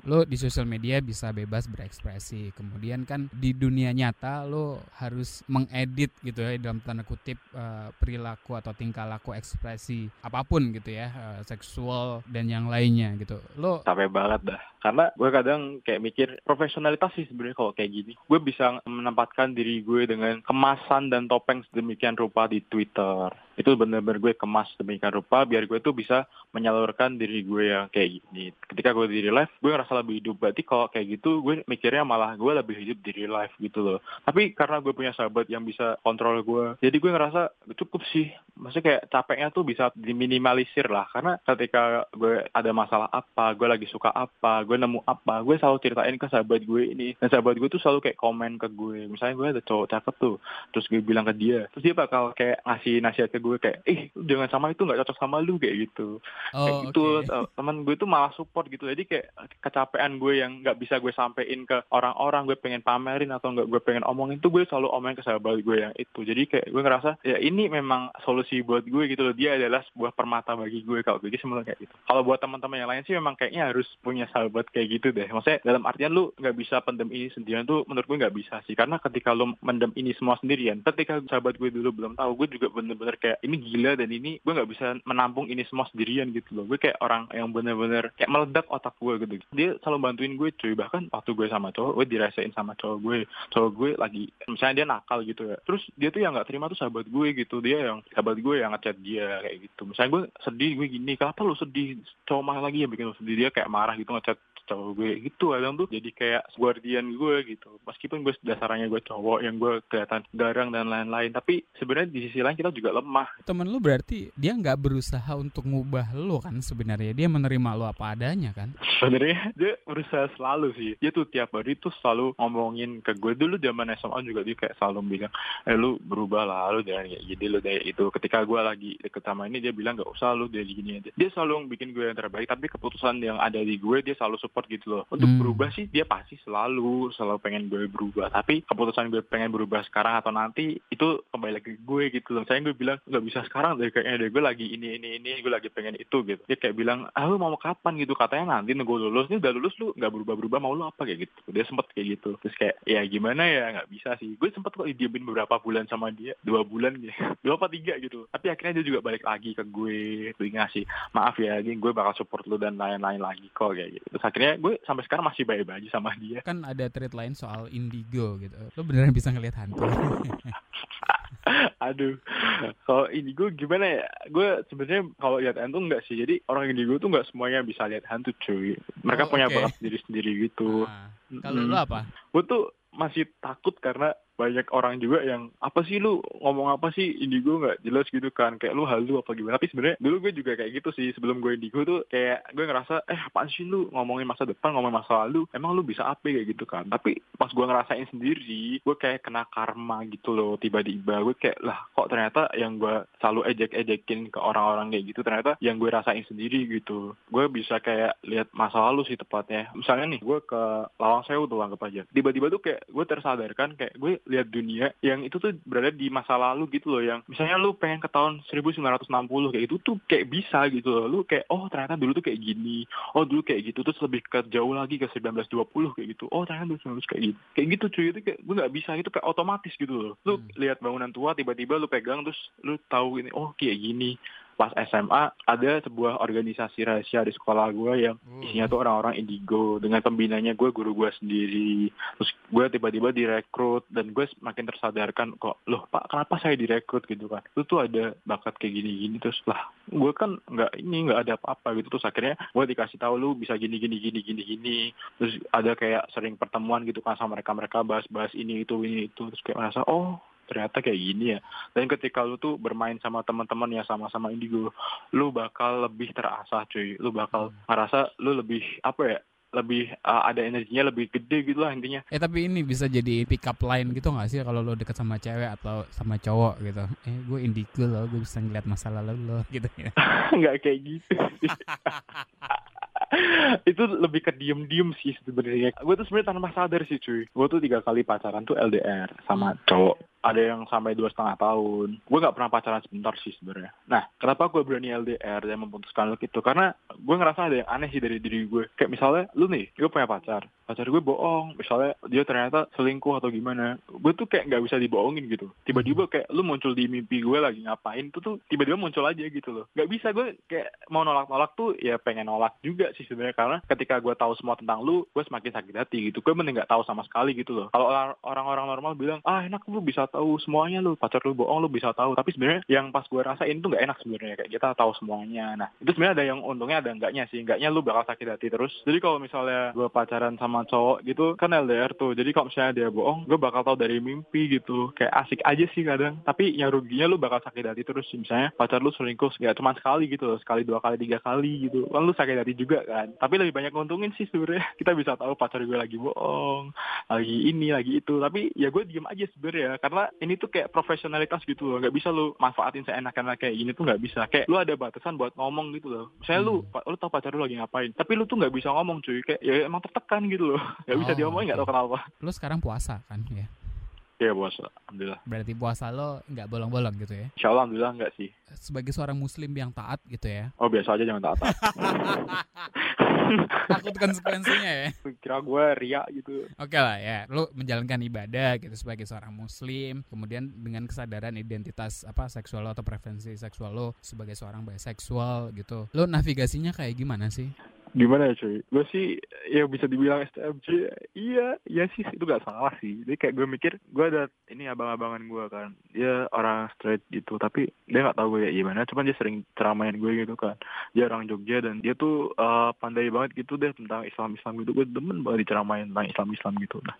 Lo di sosial media bisa bebas berekspresi. Kemudian kan di dunia nyata lo harus mengedit gitu ya dalam tanda kutip uh, perilaku atau tingkah laku ekspresi apa pun gitu ya uh, seksual dan yang lainnya gitu. Lo capek banget dah. Karena gue kadang kayak mikir profesionalitas sih sebenarnya kalau kayak gini. Gue bisa menempatkan diri gue dengan kemasan dan topeng sedemikian rupa di Twitter itu bener-bener gue kemas demikian rupa biar gue tuh bisa menyalurkan diri gue yang kayak gini. Ketika gue di life, gue ngerasa lebih hidup. Berarti kalau kayak gitu, gue mikirnya malah gue lebih hidup di life gitu loh. Tapi karena gue punya sahabat yang bisa kontrol gue, jadi gue ngerasa cukup sih. Maksudnya kayak capeknya tuh bisa diminimalisir lah. Karena ketika gue ada masalah apa, gue lagi suka apa, gue nemu apa, gue selalu ceritain ke sahabat gue ini. Dan sahabat gue tuh selalu kayak komen ke gue. Misalnya gue ada cowok cakep tuh, terus gue bilang ke dia. Terus dia bakal kayak ngasih nasihat ke gue kayak ih jangan sama itu nggak cocok sama lu kayak gitu. Oh, kayak gitu okay. teman gue tuh malah support gitu. Jadi kayak kecapean gue yang nggak bisa gue sampein ke orang-orang gue pengen pamerin atau nggak gue pengen omongin tuh gue selalu omongin ke sahabat gue yang itu. Jadi kayak gue ngerasa ya ini memang solusi buat gue gitu loh. Dia adalah sebuah permata bagi gue kalau gue semua kayak gitu. Kalau buat teman-teman yang lain sih memang kayaknya harus punya sahabat kayak gitu deh. Maksudnya dalam artian lu nggak bisa pendem ini sendirian tuh menurut gue nggak bisa sih. Karena ketika lu mendem ini semua sendirian ketika sahabat gue dulu belum tahu gue juga bener-bener kayak kayak ini gila dan ini gue nggak bisa menampung ini semua sendirian gitu loh. Gue kayak orang yang bener-bener kayak meledak otak gue gitu. Dia selalu bantuin gue cuy. Bahkan waktu gue sama cowok gue dirasain sama cowok gue cowok gue lagi misalnya dia nakal gitu ya. Terus dia tuh yang nggak terima tuh sahabat gue gitu. Dia yang sahabat gue yang ngechat dia kayak gitu. Misalnya gue sedih gue gini kenapa lu sedih? Cowok mana lagi yang bikin lu sedih? Dia kayak marah gitu ngechat cowok gue gitu kadang tuh jadi kayak guardian gue gitu. Meskipun gue dasarnya gue cowok yang gue kelihatan garang dan lain-lain tapi sebenarnya di sisi lain kita juga lemah. Temen lu berarti dia nggak berusaha untuk ngubah lu kan sebenarnya? Dia menerima lu apa adanya kan? Sebenarnya dia berusaha selalu sih. Dia tuh tiap hari tuh selalu ngomongin ke gue. Dulu zaman SMA juga dia kayak selalu bilang eh lu berubah lah lu jangan kayak gini lu kayak itu ketika gue lagi deket sama ini dia bilang nggak usah lu dia gini aja. Dia selalu bikin gue yang terbaik tapi keputusan yang ada di gue dia selalu support gitu loh. Untuk Hmm. berubah sih dia pasti selalu selalu pengen gue berubah. Tapi keputusan gue pengen berubah sekarang atau nanti itu kembali lagi ke gue gitu loh. Saya gue bilang nggak bisa sekarang deh kayaknya deh. Gue lagi ini ini ini gue lagi pengen itu gitu. Dia kayak bilang ah lu mau kapan? gitu. Katanya nanti nunggu lulus ini udah lulus lu nggak berubah berubah mau lu apa? Kayak gitu. Dia sempet kayak gitu. Terus kayak ya gimana ya? Nggak bisa sih. Gue sempet kok didiemin beberapa bulan sama dia. Dua bulan gitu [LAUGHS] dua apa tiga gitu. Tapi akhirnya dia juga balik lagi ke gue. Gue ngasih maaf ya gue bakal support lu dan lain-lain lagi kok kayak gitu. Terus akhirnya gue sampai sekarang masih baik-baik aja sama dia kan ada thread lain soal indigo gitu lu beneran bisa ngelihat hantu [LAUGHS] Aduh, kalau indigo gimana ya? Gue sebenarnya kalau lihat hantu enggak sih. Jadi orang indigo tuh enggak semuanya bisa lihat hantu, cuy. Mereka Oh, punya oke. bakat sendiri-sendiri gitu. Nah, kalau Mm. lu apa Gue tuh masih takut karena banyak orang juga yang apa sih lu? Ngomong apa sih? Indigo nggak jelas gitu kan. Kayak lu halu apa gimana? Tapi sebenarnya dulu gue juga kayak gitu sih. Sebelum gue indigo tuh kayak gue ngerasa eh apaan sih lu ngomongin masa depan ngomongin masa lalu? Emang lu bisa apa? Kayak gitu kan. Tapi pas gue ngerasain sendiri gue kayak kena karma gitu loh tiba-tiba. Gue kayak lah kok ternyata yang gue selalu ejek-ejekin ke orang-orang kayak gitu ternyata yang gue rasain sendiri gitu. Gue bisa kayak lihat masa lalu sih tepatnya. Misalnya nih gue ke Lawang Sewu tuh anggap aja. Tiba-tiba tuh kayak gue tersadarkan kayak gue lihat dunia yang itu tuh berada di masa lalu gitu loh yang misalnya lu pengen ke tahun 1960 kayak itu tuh kayak bisa gitu loh. Lu kayak oh ternyata dulu tuh kayak gini. Oh dulu kayak gitu. Terus lebih ke jauh lagi ke 1920 kayak gitu. Oh ternyata dulu 19 kayak gitu kayak gitu cuy itu kayak gue nggak bisa itu kayak otomatis gitu loh. Lu Hmm. lihat bangunan tua tiba-tiba lu pegang terus lu tahu ini oh kayak gini pas SMA ada sebuah organisasi rahasia di sekolah gue yang isinya tuh orang-orang indigo. Dengan pembinanya gue guru gue sendiri. Terus gue tiba-tiba direkrut dan gue semakin tersadarkan kok loh pak kenapa saya direkrut? Gitu kan. Itu tuh ada bakat kayak gini-gini. Terus lah gue kan nggak ini nggak ada apa-apa gitu. Terus akhirnya gue dikasih tahu lu bisa gini gini gini gini gini. Terus ada kayak sering pertemuan gitu kan sama mereka mereka bahas-bahas ini itu ini itu. Terus kayak merasa oh ternyata kayak gini ya. Dan ketika lu tuh bermain sama teman-teman yang sama-sama indigo lu bakal lebih terasah cuy. Lu bakal ngerasa lu lebih apa ya lebih uh, ada energinya lebih gede gitu lah intinya. Eh tapi ini bisa jadi pick up line gitu gak sih kalau lo deket sama cewek atau sama cowok gitu? Eh gue indigo loh gue bisa ngeliat masa lalu lo [LAUGHS] gitu ya. [LAUGHS] Nggak kayak gitu sih. [LAUGHS] itu lebih ke diem-diem sih sebenarnya. Gue tuh sebenarnya tanpa sadar sih cuy. Gue tuh tiga kali pacaran tuh LDR sama cowok ada yang sampai dua setengah tahun. Gue nggak pernah pacaran sebentar sih sebenarnya. Nah kenapa gue berani LDR dan memutuskan untuk itu? Karena gue ngerasa ada yang aneh sih dari diri gue. Kayak misalnya lu nih gue punya pacar. Pacar gue bohong. Misalnya dia ternyata selingkuh atau gimana. Gue tuh kayak nggak bisa dibohongin gitu. Tiba-tiba kayak lu muncul di mimpi gue lagi ngapain tuh tuh tiba-tiba muncul aja gitu loh. Nggak bisa gue kayak mau nolak-nolak tuh ya pengen nolak juga sih sebenarnya. Karena ketika gue tahu semua tentang lu gue semakin sakit hati gitu. Gue mending nggak tahu sama sekali gitu loh. Kalau orang- orang-orang normal bilang ah enak lu bisa tahu semuanya lu pacar lu bohong lu bisa tahu. Tapi sebenarnya yang pas gue rasain tuh nggak enak sebenarnya kayak kita tahu semuanya. Nah itu sebenarnya ada yang untungnya ada enggaknya sih. Enggaknya lu bakal sakit hati terus. Jadi kalau misalnya gue pacaran sama cowok gitu kan LDR tuh. Jadi kalau misalnya dia bohong gue bakal tahu dari mimpi gitu. Kayak asik aja sih kadang. Tapi yang ruginya lu bakal sakit hati terus misalnya pacar lu selingkuh ya cuma sekali gitu sekali dua kali tiga kali gitu. Kan lu sakit hati juga kan. Tapi lebih banyak nguntungin sih sebenarnya. [LAUGHS] Kita bisa tahu pacar gue lagi bohong lagi ini lagi itu. Tapi ya gue diem aja sebenarnya. Karena ini tuh kayak profesionalitas gitu loh. Nggak bisa lu manfaatin seenak-enak kayak gini tuh nggak bisa. Kayak lu ada batasan buat ngomong gitu loh. Lu Hmm. pa- lu tau pacar lu lagi ngapain tapi lu tuh nggak bisa ngomong cuy. Kayak ya emang tertekan gitu loh. [LAUGHS] Nggak bisa Oh, diomongin nggak oke. tau kenapa. Lo sekarang puasa kan ya ya bos alhamdulillah. Berarti puasa lo nggak bolong-bolong gitu ya? Insya Allah alhamdulillah nggak sih. Sebagai seorang muslim yang taat gitu ya? Oh biasa aja jangan taat [LAUGHS] takut konsekuensinya ya? [LAUGHS] Kira gue ria gitu. Oke lah ya lu menjalankan ibadah gitu sebagai seorang muslim kemudian dengan kesadaran identitas apa seksual lo atau preferensi seksual lo sebagai seorang biseksual gitu lo navigasinya kayak gimana sih gimana ya cuy? Gue sih ya bisa dibilang STMJ iya iya sih itu gak salah sih. Jadi kayak gue mikir gue ada ini abang-abangan gue kan. Dia orang straight gitu tapi dia nggak tahu gue ya gimana. Cuman dia sering ceramain gue gitu kan. Dia orang Jogja dan dia tuh uh, pandai banget gitu deh tentang Islam Islam gitu. Gue demen banget diceramain tentang Islam Islam gitu. Nah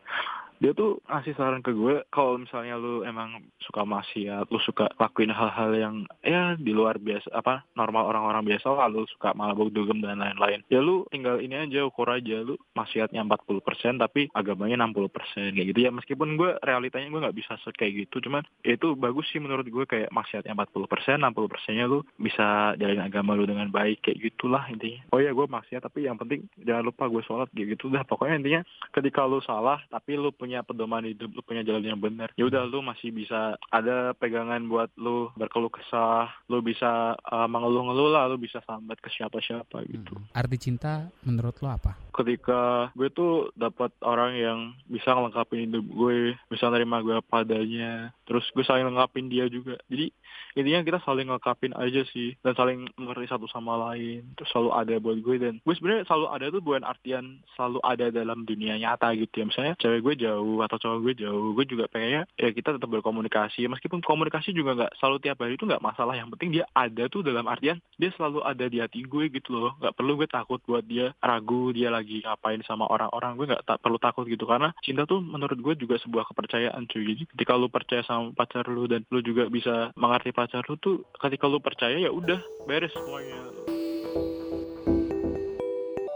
dia tuh ngasih saran ke gue kalau misalnya lu emang suka maksiat lu suka lakuin hal-hal yang ya di luar biasa apa normal orang-orang biasa lah lu suka mabuk dugem dan lain-lain. Ya lu tinggal ini aja ukur aja lu maksiatnya 40% tapi agamanya 60% kayak gitu. Ya meskipun gue realitanya gue nggak bisa kayak gitu cuman ya itu bagus sih menurut gue kayak maksiatnya 40% 60% nya lu bisa jalin agama lu dengan baik kayak gitulah intinya. Oh ya gue maksiat tapi yang penting jangan lupa gue sholat gitu. Dah pokoknya intinya ketika lu salah tapi lu punya pedoman hidup, lu punya jalan yang benar. Ya udah lu masih bisa ada pegangan buat lu berkeluh kesah, lu bisa uh, mengeluh-ngeluh lah, lu bisa sambat ke siapa-siapa gitu. Hmm. Arti cinta menurut lo apa? Ketika gue tuh dapat orang yang bisa ngelengkapin hidup gue, bisa nerima gue apa adanya, terus gue saling ngelengkapin dia juga. Jadi intinya kita saling ngelengkapin aja sih dan saling mengerti satu sama lain terus selalu ada buat gue dan gue sebenarnya selalu ada tuh bukan artian selalu ada dalam dunia nyata gitu ya misalnya cewek gue jauh atau cowok gue jauh gue juga pengennya ya kita tetap berkomunikasi. Meskipun komunikasi juga nggak selalu tiap hari itu nggak masalah yang penting dia ada tuh dalam artian dia selalu ada di hati gue gitu loh. Nggak perlu gue takut buat dia ragu dia lagi ngapain sama orang-orang gue nggak tak perlu takut gitu. Karena cinta tuh menurut gue juga sebuah kepercayaan cuy. Jadi ketika lu percaya sama pacar lu dan lu juga bisa mengerti pacar lu tuh ketika lu percaya ya udah beres semuanya.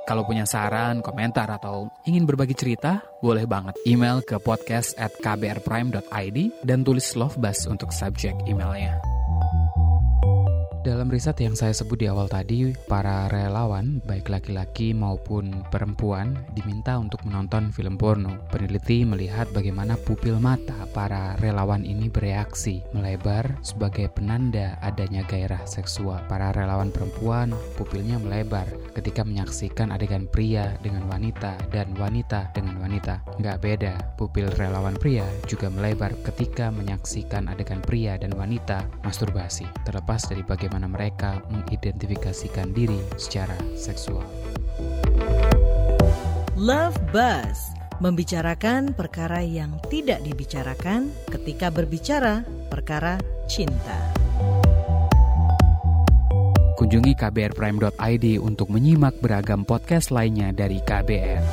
Kalau punya saran, komentar, atau ingin berbagi cerita, boleh banget email ke podcast at kbrprime.id dan tulis love bus untuk subjek emailnya. Dalam riset yang saya sebut di awal tadi, para relawan, baik laki-laki maupun perempuan, diminta untuk menonton film porno. Peneliti melihat bagaimana pupil mata para relawan ini bereaksi, melebar sebagai penanda adanya gairah seksual. Para relawan perempuan, pupilnya melebar ketika menyaksikan adegan pria dengan wanita dan wanita dengan wanita. Nggak beda, pupil relawan pria juga melebar ketika menyaksikan adegan pria dan wanita masturbasi. Terlepas dari bagaimana bagaimana mereka mengidentifikasikan diri secara seksual. Love Buzz membicarakan perkara yang tidak dibicarakan ketika berbicara perkara cinta. Kunjungi kbrprime.id untuk menyimak beragam podcast lainnya dari KBR.